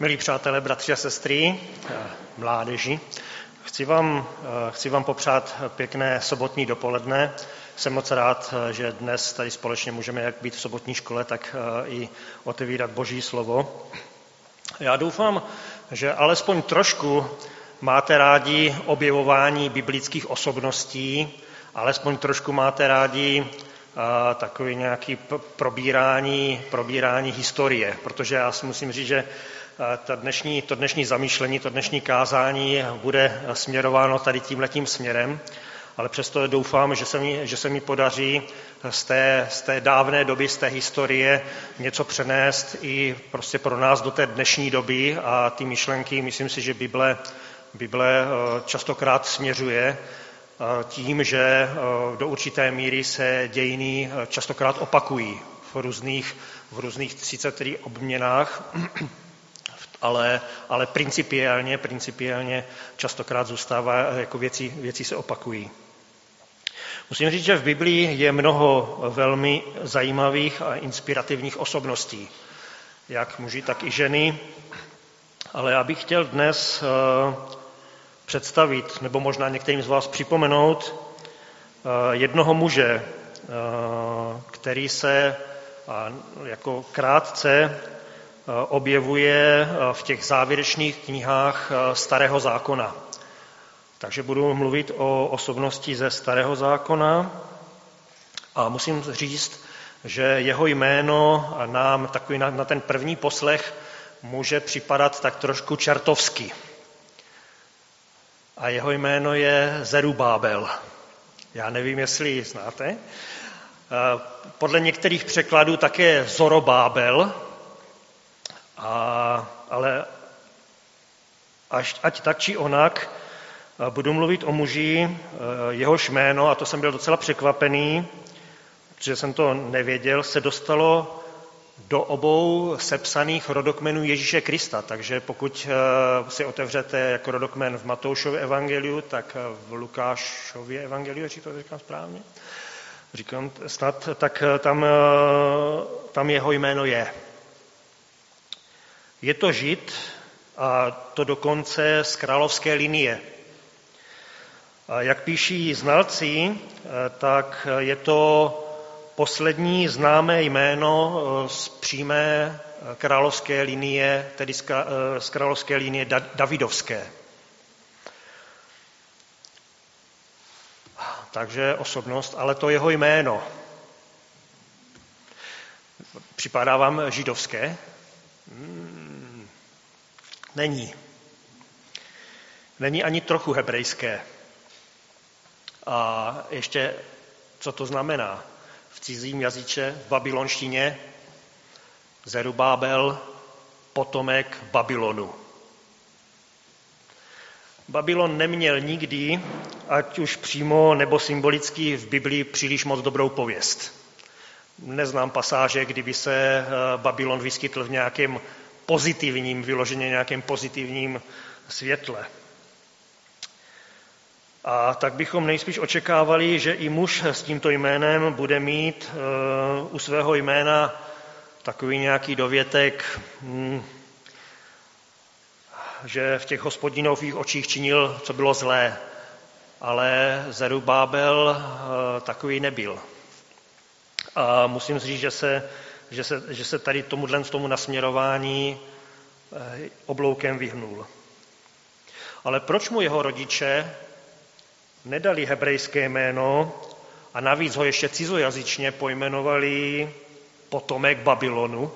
Milí přátelé, bratři a sestry, eh, mládeži, chci vám, eh, chci vám popřát pěkné sobotní dopoledne. Jsem moc rád, eh, že dnes tady společně můžeme jak být v sobotní škole, tak i otevírat Boží slovo. Já doufám, že alespoň trošku máte rádi objevování biblických osobností, alespoň trošku máte rádi takový nějaký probírání, probírání historie, protože já si musím říct, že ta dnešní, to dnešní zamýšlení, to dnešní kázání bude směrováno tady tímhletím směrem, ale přesto doufám, že se mi, že se mi podaří z té, z té dávné doby, z té historie něco přenést i prostě pro nás do té dnešní doby. A ty myšlenky, myslím si, že Bible, Bible eh, častokrát směřuje eh, tím, že eh, do určité míry se dějiny častokrát opakují v různých, v různých sice tedy obměnách, ale, ale principiálně, principiálně častokrát zůstává, jako věci, věci se opakují. Musím říct, že v Biblii je mnoho velmi zajímavých a inspirativních osobností, jak muži, tak i ženy, ale já bych chtěl dnes eh, představit, nebo možná některým z vás připomenout, eh, jednoho muže, eh, který se jako krátce objevuje eh, v těch závěrečných knihách eh, Starého zákona. Takže budu mluvit o osobnosti ze Starého zákona a musím říct, že jeho jméno nám takový na, na ten první poslech může připadat tak trošku čertovsky. A jeho jméno je Zerubábel. Já nevím, jestli ji znáte. Podle některých překladů také Zorobábel, a, ale až, ať tak či onak, budu mluvit o muži, e, jehož jméno, a to jsem byl docela překvapený, protože jsem to nevěděl, se dostalo do obou sepsaných rodokmenů Ježíše Krista. Takže pokud e, si otevřete jako rodokmen v Matoušově evangeliu, tak v Lukášově evangeliu, jestli to říkám správně, říkám snad, tak tam, e, tam jeho jméno je. Je to žid a to dokonce z královské linie. A jak píší znalci, tak je to poslední známé jméno z přímé královské linie, tedy z královské linie Davidovské. Takže osobnost, ale to jeho jméno. Připadá vám židovské? Není. Není ani trochu hebrejské. A ještě, co to znamená? V cizím jazyče, v babylonštině, Zerubábel, potomek Babylonu. Babylon neměl nikdy, ať už přímo nebo symbolicky v Biblii, příliš moc dobrou pověst. Neznám pasáže, kdyby se eh, Babylon vyskytl v nějakém pozitivním, vyloženě nějakém pozitivním světle. A tak bychom nejspíš očekávali, že i muž s tímto jménem bude mít eh, u svého jména takový nějaký dovětek, hm, že v těch hospodinových očích činil, co bylo zlé. Ale Zerubábel eh, takový nebyl. A musím říct, že se, že se, že se tady tomuhle tomu nasměrování eh, obloukem vyhnul. Ale proč mu jeho rodiče nedali hebrejské jméno a navíc ho ještě cizojazyčně pojmenovali potomek Babylonu?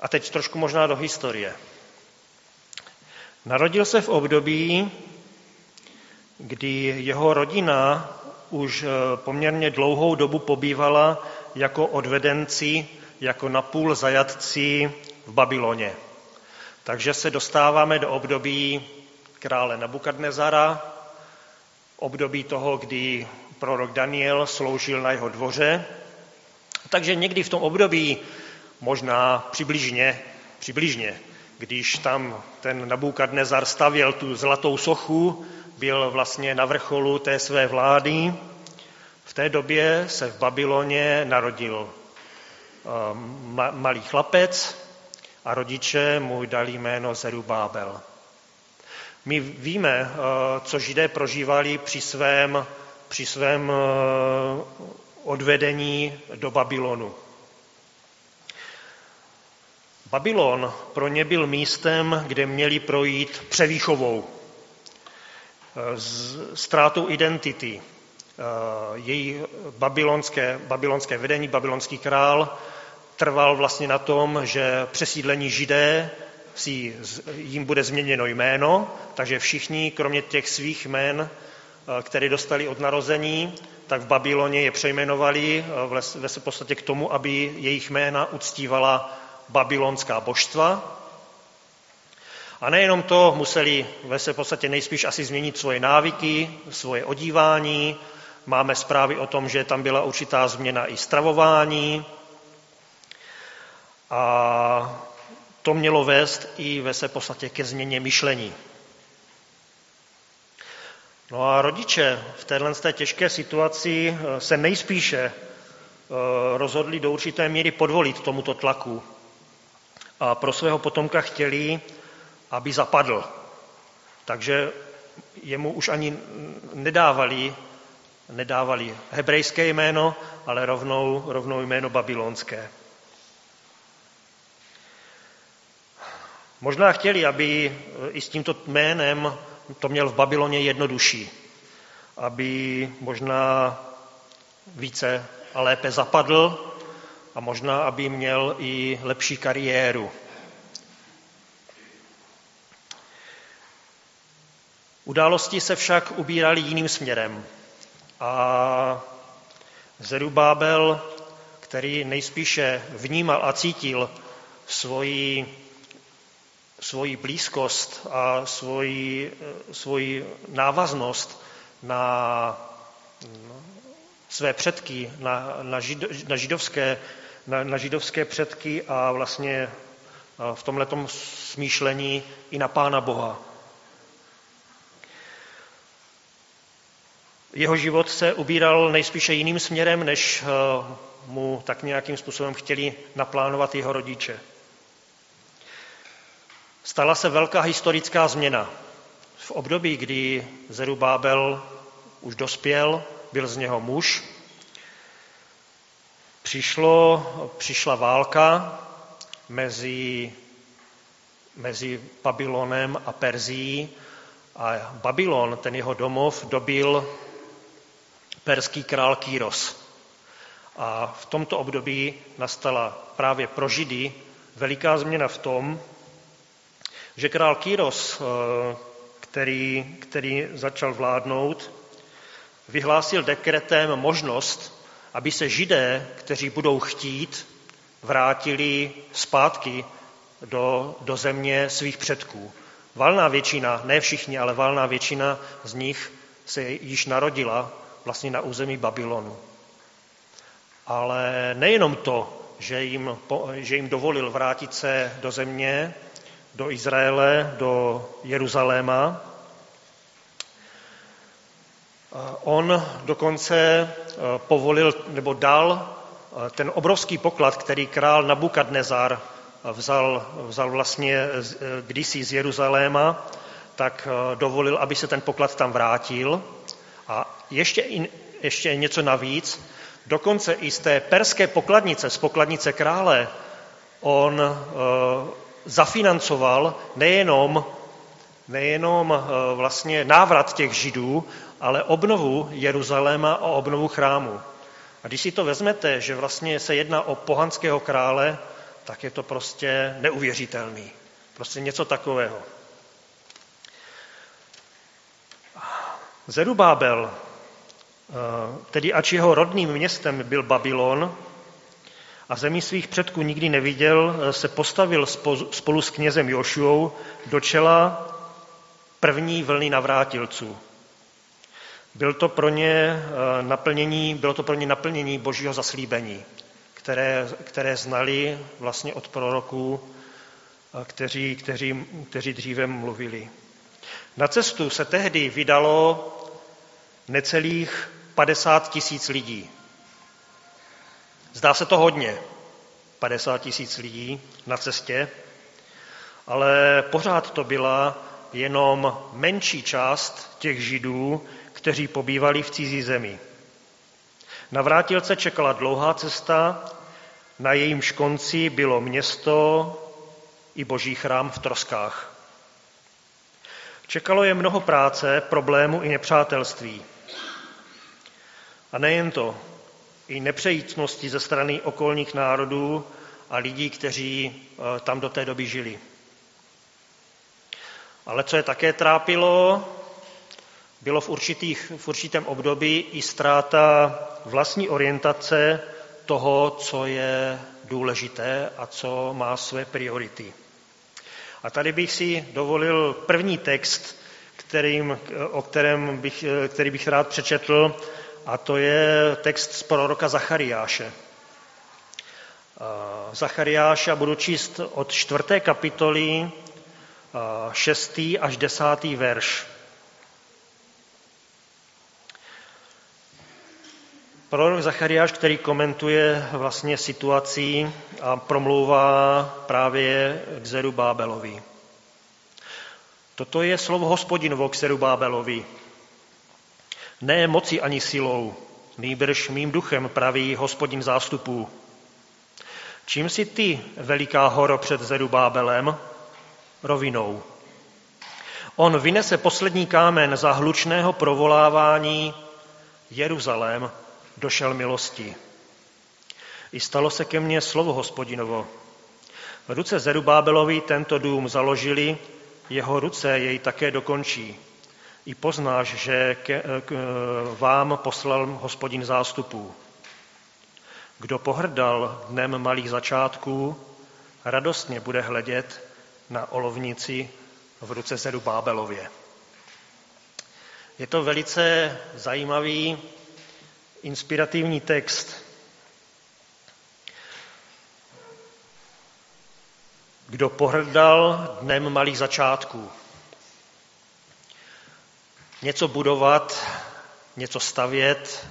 A teď trošku možná do historie. Narodil se v období, kdy jeho rodina už eh, poměrně dlouhou dobu pobývala jako odvedenci, jako napůl zajatci v Babyloně. Takže se dostáváme do období krále Nabukadnezara, období toho, kdy prorok Daniel sloužil na jeho dvoře. Takže někdy v tom období, možná přibližně, přibližně, když tam ten Nabukadnezar stavěl tu zlatou sochu, byl vlastně na vrcholu té své vlády. V té době se v Babyloně narodil malý chlapec a rodiče mu dali jméno Zerubábel. My víme, co židé prožívali při svém, při svém odvedení do Babylonu. Babylon pro ně byl místem, kde měli projít převýchovou, ztrátou identity. Její babylonské, babylonské vedení, babylonský král trval vlastně na tom, že přesídlení židé si jim bude změněno jméno, takže všichni, kromě těch svých jmén, které dostali od narození, tak v Babyloně je přejmenovali ve v podstatě k tomu, aby jejich jména uctívala babylonská božstva. A nejenom to, museli ve se podstatě nejspíš asi změnit svoje návyky, svoje odívání. Máme zprávy o tom, že tam byla určitá změna i stravování. A to mělo vést i ve se podstatě ke změně myšlení. No a rodiče v téhle těžké situaci se nejspíše eh, rozhodli do určité míry podvolit tomuto tlaku a pro svého potomka chtěli, aby zapadl. Takže jemu už ani nedávali, nedávali hebrejské jméno, ale rovnou, rovnou jméno babylonské. Možná chtěli, aby i s tímto jménem to měl v Babyloně jednodušší, aby možná více a lépe zapadl a možná, aby měl i lepší kariéru. Události se však ubíraly jiným směrem. A Zerubábel, který nejspíše vnímal a cítil svoji, svoji blízkost a svoji, svoji návaznost na své předky, na, na, žid, na židovské na, na židovské předky a vlastně v tomhle smýšlení i na Pána Boha. Jeho život se ubíral nejspíše jiným směrem, než mu tak nějakým způsobem chtěli naplánovat jeho rodiče. Stala se velká historická změna. V období, kdy Zerubábel už dospěl, byl z něho muž, Přišlo, přišla válka mezi, mezi Babylonem a Perzií a Babylon, ten jeho domov, dobil perský král Kýros. A v tomto období nastala právě pro Židy veliká změna v tom, že král Kýros, eh, který, který začal vládnout, vyhlásil dekretem možnost aby se židé, kteří budou chtít, vrátili zpátky do, do země svých předků. Valná většina, ne všichni, ale valná většina z nich se již narodila vlastně na území Babylonu. Ale nejenom to, že jim, že jim dovolil vrátit se do země, do Izraele, do Jeruzaléma, On dokonce eh, povolil nebo dal eh, ten obrovský poklad, který král Nabukadnezar vzal, vzal vlastně eh, kdysi z Jeruzaléma, tak dovolil, aby se ten poklad tam vrátil. Ještě, ještě něco navíc, dokonce i z té perské pokladnice, z pokladnice krále, on zafinancoval nejenom, nejenom vlastně návrat těch židů, ale obnovu Jeruzaléma a obnovu chrámu. A když si to vezmete, že vlastně se jedná o pohanského krále, tak je to prostě neuvěřitelný. Prostě něco takového. Zerubábel, tedy ač jeho rodným městem byl Babylon a zemí svých předků nikdy neviděl, eh, se postavil spolu s knězem Jošuou do čela první vlny navrátilců. Byl to pro ně eh, naplnění, bylo to pro ně naplnění božího zaslíbení, které, které znali vlastně od proroků, eh, kteří, kteří, kteří dříve mluvili. Na cestu se tehdy vydalo necelých 50 tisíc lidí. Zdá se to hodně, 50 tisíc lidí na cestě, ale pořád to byla jenom menší část těch židů, kteří pobývali v cizí zemi. Na vrátilce čekala dlouhá cesta, na jejím konci bylo město i boží chrám v troskách. Čekalo je mnoho práce, problémů i nepřátelství. A nejen to, i nepřejícnosti ze strany okolních národů a lidí, kteří eh, tam do té doby žili. Ale co je také trápilo, bylo v, určitých, v určitém období i ztráta vlastní orientace toho, co je důležité a co má své priority. A tady bych si dovolil první text, kterým, o kterém bych, který bych rád přečetl, a to je text z proroka Zachariáše. Zachariáše budu číst od čtvrté kapitoly, šestý až desátý verš. Prorok Zachariáš, který komentuje vlastně situaci a promlouvá právě k Zeru Bábelovi. Toto je slovo hospodinovo k Zeru Bábelovi. Ne moci ani silou, nýbrž mým duchem praví hospodin zástupů. Čím si ty, veliká horo před Zerubábelem, rovinou? On vynese poslední kámen za hlučného provolávání Jeruzalém, došel milosti. I stalo se ke mně slovo hospodinovo. V ruce Zerubábelovi tento dům založili, jeho ruce jej také dokončí. I poznáš, že ke, k, vám poslal hospodin zástupů. Kdo pohrdal dnem malých začátků, radostně bude hledět na olovnici v ruce Zerubábelově. Je to velice zajímavý inspirativní text. Kdo pohrdal dnem malých začátků. Něco budovat, něco stavět,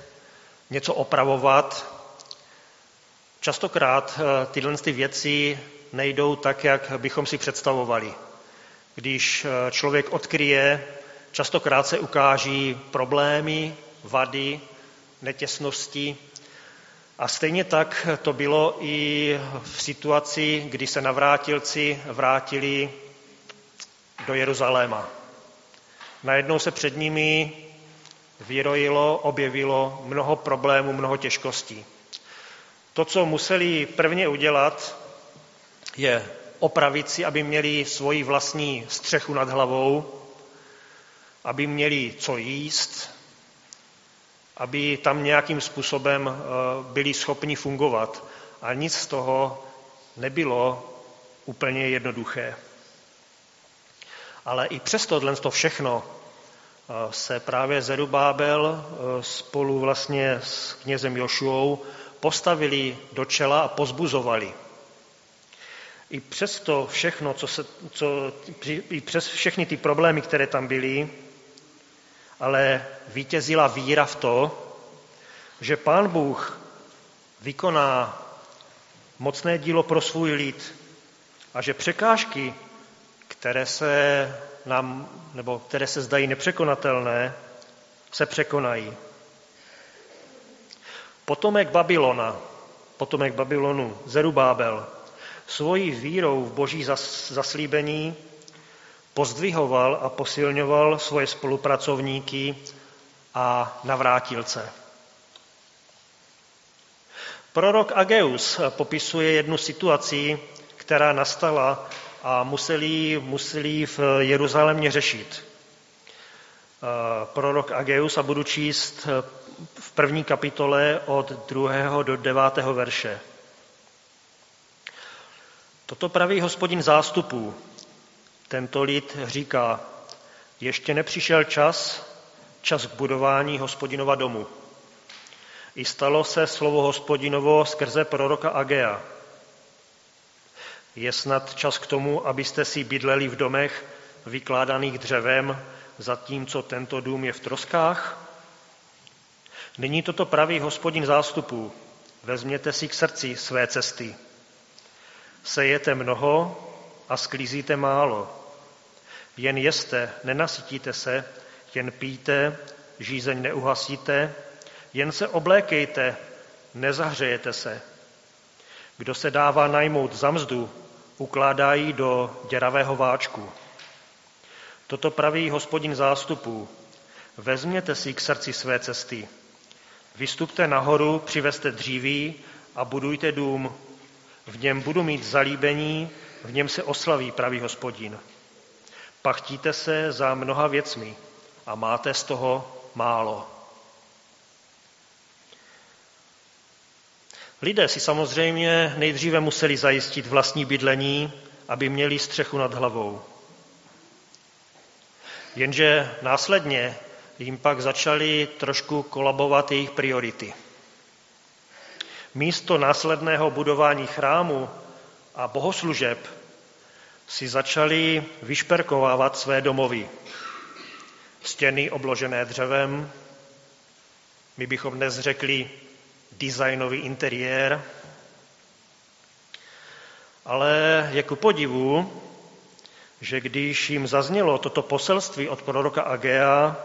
něco opravovat. Častokrát eh, tyhle ty věci nejdou tak, jak bychom si představovali. Když eh, člověk odkryje, častokrát se ukáží problémy, vady, netěsnosti. A stejně tak to bylo i v situaci, kdy se navrátilci vrátili do Jeruzaléma. Najednou se před nimi vyrojilo, objevilo mnoho problémů, mnoho těžkostí. To, co museli prvně udělat, je opravit si, aby měli svoji vlastní střechu nad hlavou, aby měli co jíst, aby tam nějakým způsobem eh, byli schopni fungovat. A nic z toho nebylo úplně jednoduché. Ale i přes tohle to všechno eh, se právě Zerubábel eh, spolu vlastně s knězem Jošuou postavili do čela a pozbuzovali. I přes to všechno, co se, co, i přes všechny ty problémy, které tam byly, ale vítězila víra v to, že Pán Bůh vykoná mocné dílo pro svůj lid a že překážky, které se nám, nebo které se zdají nepřekonatelné, se překonají. Potomek Babylona, potomek Babylonu, Zerubábel, svojí vírou v boží zaslíbení pozdvihoval a posilňoval svoje spolupracovníky a navrátilce. Prorok Ageus popisuje jednu situaci, která nastala a museli, museli v Jeruzalémě řešit. Prorok Ageus a budu číst v první kapitole od druhého do devátého verše. Toto praví hospodin zástupů, tento lid říká, ještě nepřišel čas, čas k budování hospodinova domu. I stalo se slovo hospodinovo skrze proroka Agea. Je snad čas k tomu, abyste si bydleli v domech vykládaných dřevem, zatímco tento dům je v troskách? Nyní toto praví hospodin zástupů. Vezměte si k srdci své cesty. Sejete mnoho a sklízíte málo. Jen jeste, nenasytíte se, jen píte, žízeň neuhasíte, jen se oblékejte, nezahřejete se. Kdo se dává najmout za mzdu, ukládají do děravého váčku. Toto praví hospodin zástupů. Vezměte si k srdci své cesty. Vystupte nahoru, přivezte dříví a budujte dům. V něm budu mít zalíbení, v něm se oslaví pravý hospodin. Pachtíte se za mnoha věcmi a máte z toho málo. Lidé si samozřejmě nejdříve museli zajistit vlastní bydlení, aby měli střechu nad hlavou. Jenže následně jim pak začaly trošku kolabovat jejich priority. Místo následného budování chrámu a bohoslužeb si začali vyšperkovávat své domovy. Stěny obložené dřevem, my bychom dnes řekli designový interiér, ale je ku podivu, že když jim zaznělo toto poselství od proroka Agea,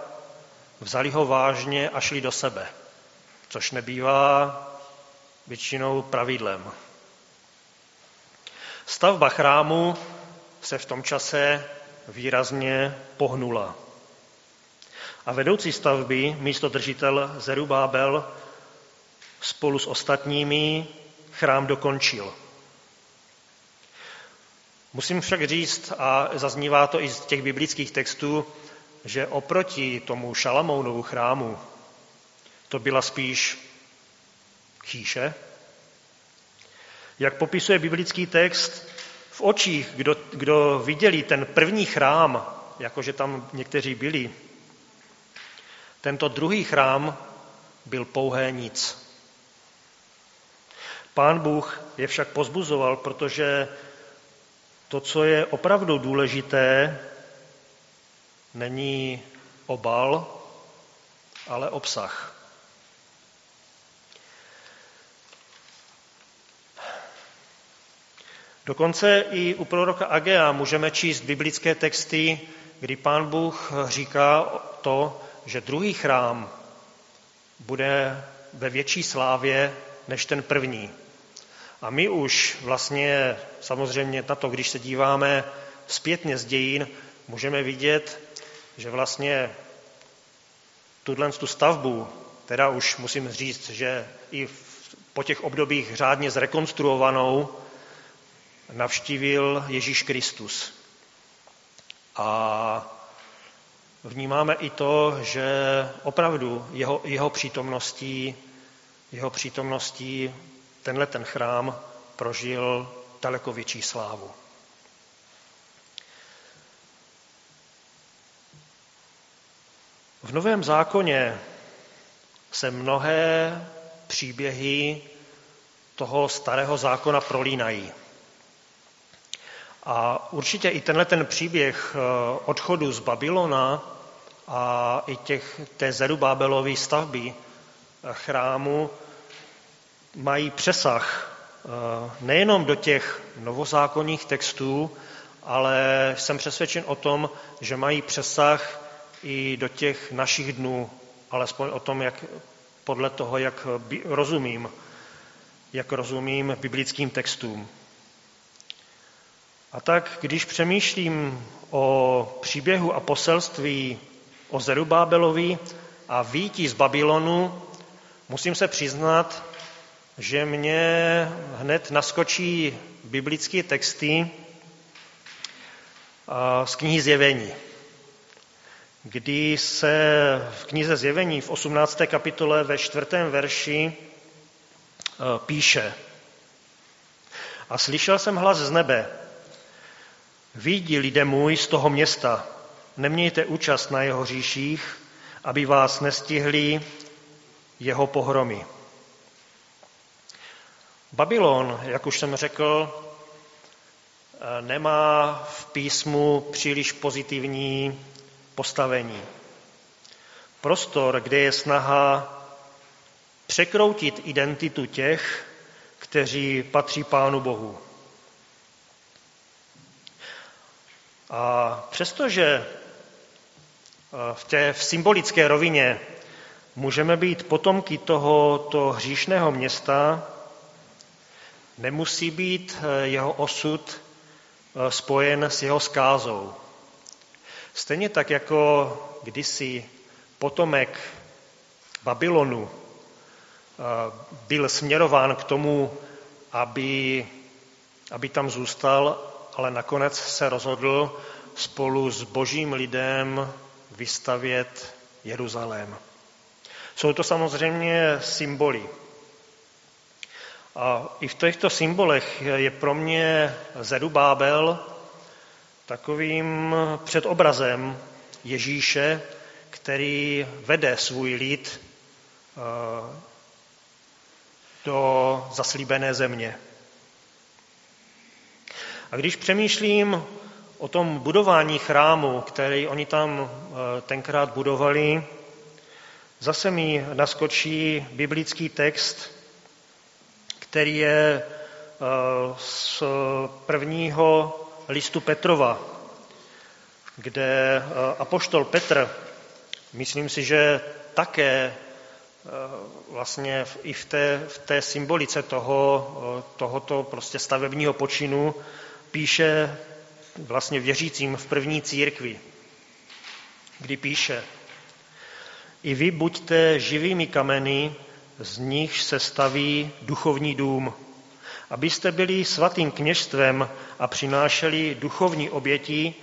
vzali ho vážně a šli do sebe, což nebývá většinou pravidlem. Stavba chrámu se v tom čase výrazně pohnula. A vedoucí stavby, místo držitel Zerubábel, spolu s ostatními chrám dokončil. Musím však říct, a zaznívá to i z těch biblických textů, že oproti tomu Šalamounovu chrámu to byla spíš chýše. Jak popisuje biblický text, v očích, kdo, kdo viděli ten první chrám, jakože tam někteří byli, tento druhý chrám byl pouhé nic. Pán Bůh je však pozbuzoval, protože to, co je opravdu důležité, není obal, ale obsah. Dokonce i u proroka Agea můžeme číst biblické texty, kdy pán Bůh říká to, že druhý chrám bude ve větší slávě než ten první. A my už vlastně samozřejmě na to, když se díváme zpětně z dějin, můžeme vidět, že vlastně tuhle tu stavbu, teda už musím říct, že i po těch obdobích řádně zrekonstruovanou, navštívil Ježíš Kristus. A vnímáme i to, že opravdu jeho, jeho přítomností, jeho přítomností tenhle ten chrám prožil daleko větší slávu. V Novém zákoně se mnohé příběhy toho starého zákona prolínají. A určitě i tenhle ten příběh eh, odchodu z Babylona a i těch, té Zerubábelové stavby chrámu mají přesah eh, nejenom do těch novozákonních textů, ale jsem přesvědčen o tom, že mají přesah i do těch našich dnů, alespoň o tom, jak podle toho, jak rozumím, jak rozumím biblickým textům. A tak, když přemýšlím o příběhu a poselství o Zerubábelovi a výtí z Babylonu, musím se přiznat, že mě hned naskočí biblické texty z knihy Zjevení, kdy se v knize Zjevení v 18. kapitole ve čtvrtém verši píše. A slyšel jsem hlas z nebe, Výjdi, lidé můj, z toho města, nemějte účast na jeho říších, aby vás nestihli jeho pohromy. Babylon, jak už jsem řekl, nemá v písmu příliš pozitivní postavení. Prostor, kde je snaha překroutit identitu těch, kteří patří Pánu Bohu. A přestože v té v symbolické rovině můžeme být potomky tohoto hříšného města, nemusí být jeho osud spojen s jeho skázou. Stejně tak jako kdysi potomek Babylonu byl směrován k tomu, aby, aby tam zůstal, ale nakonec se rozhodl spolu s božím lidem vystavět Jeruzalém. Jsou to samozřejmě symboly. A i v těchto symbolech je pro mě Zerubábel takovým předobrazem Ježíše, který vede svůj lid eh, do zaslíbené země. A když přemýšlím o tom budování chrámu, který oni tam eh, tenkrát budovali, zase mi naskočí biblický text, který je eh, z prvního listu Petrova, kde eh, apoštol Petr, myslím si, že také vlastně i v té, v té symbolice toho, tohoto prostě stavebního počinu píše vlastně věřícím v první církvi, kdy píše I vy buďte živými kameny, z nich se staví duchovní dům, abyste byli svatým kněžstvem a přinášeli duchovní oběti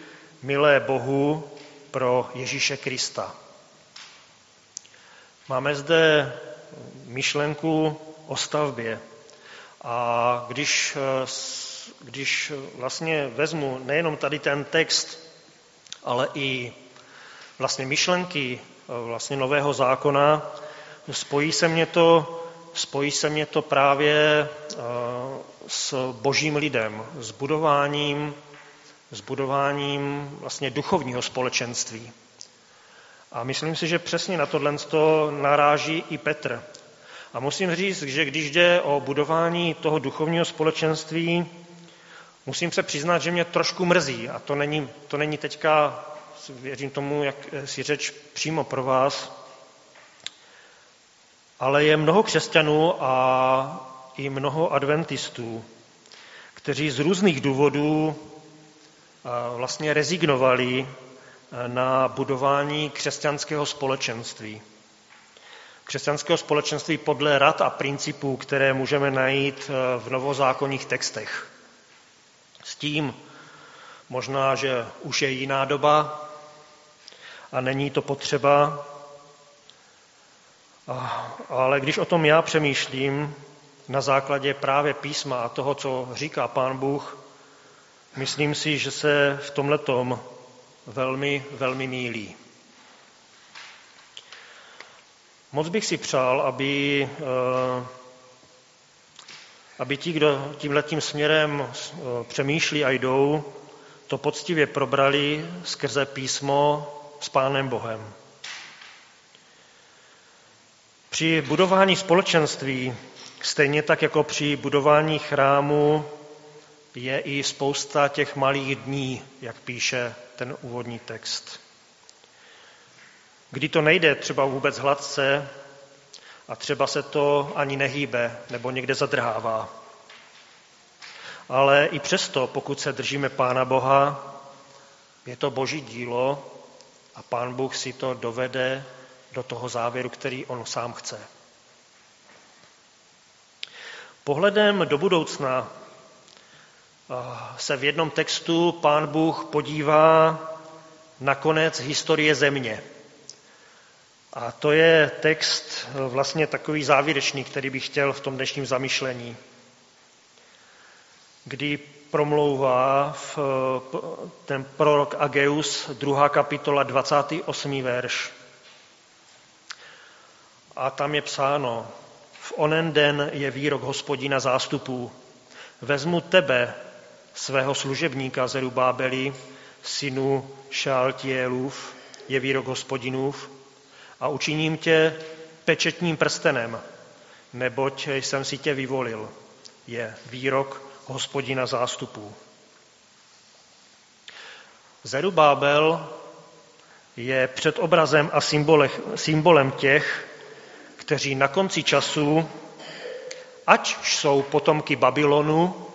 milé Bohu pro Ježíše Krista. Máme zde myšlenku o stavbě. A když když vlastně vezmu nejenom tady ten text, ale i vlastně myšlenky vlastně nového zákona, spojí se mě to, spojí se mě to právě eh, s božím lidem, s budováním, s budováním vlastně duchovního společenství. A myslím si, že přesně na tohle naráží i Petr. A musím říct, že když jde o budování toho duchovního společenství, Musím se přiznat, že mě trošku mrzí, a to není, to není teďka, věřím tomu, jak si řeč přímo pro vás, ale je mnoho křesťanů a i mnoho adventistů, kteří z různých důvodů vlastně rezignovali na budování křesťanského společenství. Křesťanského společenství podle rad a principů, které můžeme najít v novozákonních textech s tím. Možná, že už je jiná doba a není to potřeba, ale když o tom já přemýšlím na základě právě písma a toho, co říká pán Bůh, myslím si, že se v tomhletom velmi, velmi mílí. Moc bych si přál, aby eh, aby ti, kdo tímhletím směrem eh, přemýšlí a jdou, to poctivě probrali skrze písmo s Pánem Bohem. Při budování společenství, stejně tak jako při budování chrámu, je i spousta těch malých dní, jak píše ten úvodní text. Kdy to nejde třeba vůbec hladce, a třeba se to ani nehýbe nebo někde zadrhává. Ale i přesto, pokud se držíme Pána Boha, je to boží dílo a Pán Bůh si to dovede do toho závěru, který on sám chce. Pohledem do budoucna se v jednom textu Pán Bůh podívá na konec historie země. A to je text eh, vlastně takový závěrečný, který bych chtěl v tom dnešním zamyšlení, kdy promlouvá v eh, ten prorok Ageus, druhá kapitola, 28. verš. A tam je psáno, v onen den je výrok hospodina zástupů. Vezmu tebe, svého služebníka Zerubábeli, synu Šaltielův, je výrok hospodinův, a učiním tě pečetním prstenem, neboť jsem si tě vyvolil. Je výrok hospodina zástupů. Zerubábel je předobrazem a symbolem těch, kteří na konci času, ať jsou potomky Babylonu,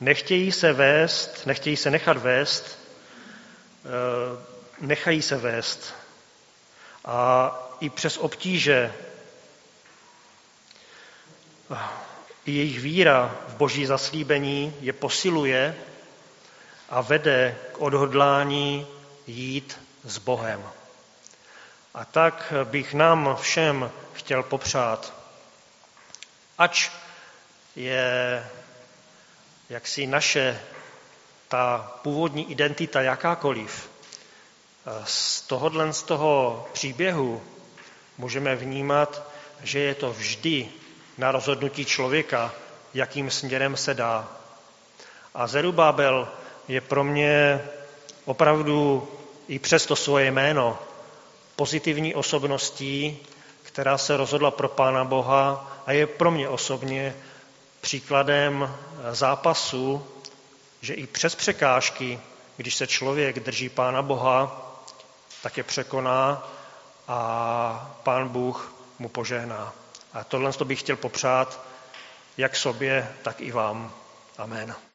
nechtějí se vést, nechtějí se nechat vést, eh, nechají se vést. A i přes obtíže i jejich víra v boží zaslíbení je posiluje a vede k odhodlání jít s Bohem. A tak bych nám všem chtěl popřát, ač je jaksi naše ta původní identita jakákoliv, z tohohle z toho příběhu můžeme vnímat, že je to vždy na rozhodnutí člověka, jakým směrem se dá. A Zerubábel je pro mě opravdu i přes to svoje jméno pozitivní osobností, která se rozhodla pro Pána Boha a je pro mě osobně příkladem zápasu, že i přes překážky, když se člověk drží Pána Boha, tak je překoná a Pán Bůh mu požehná. A tohle bych chtěl popřát jak sobě, tak i vám. Amen.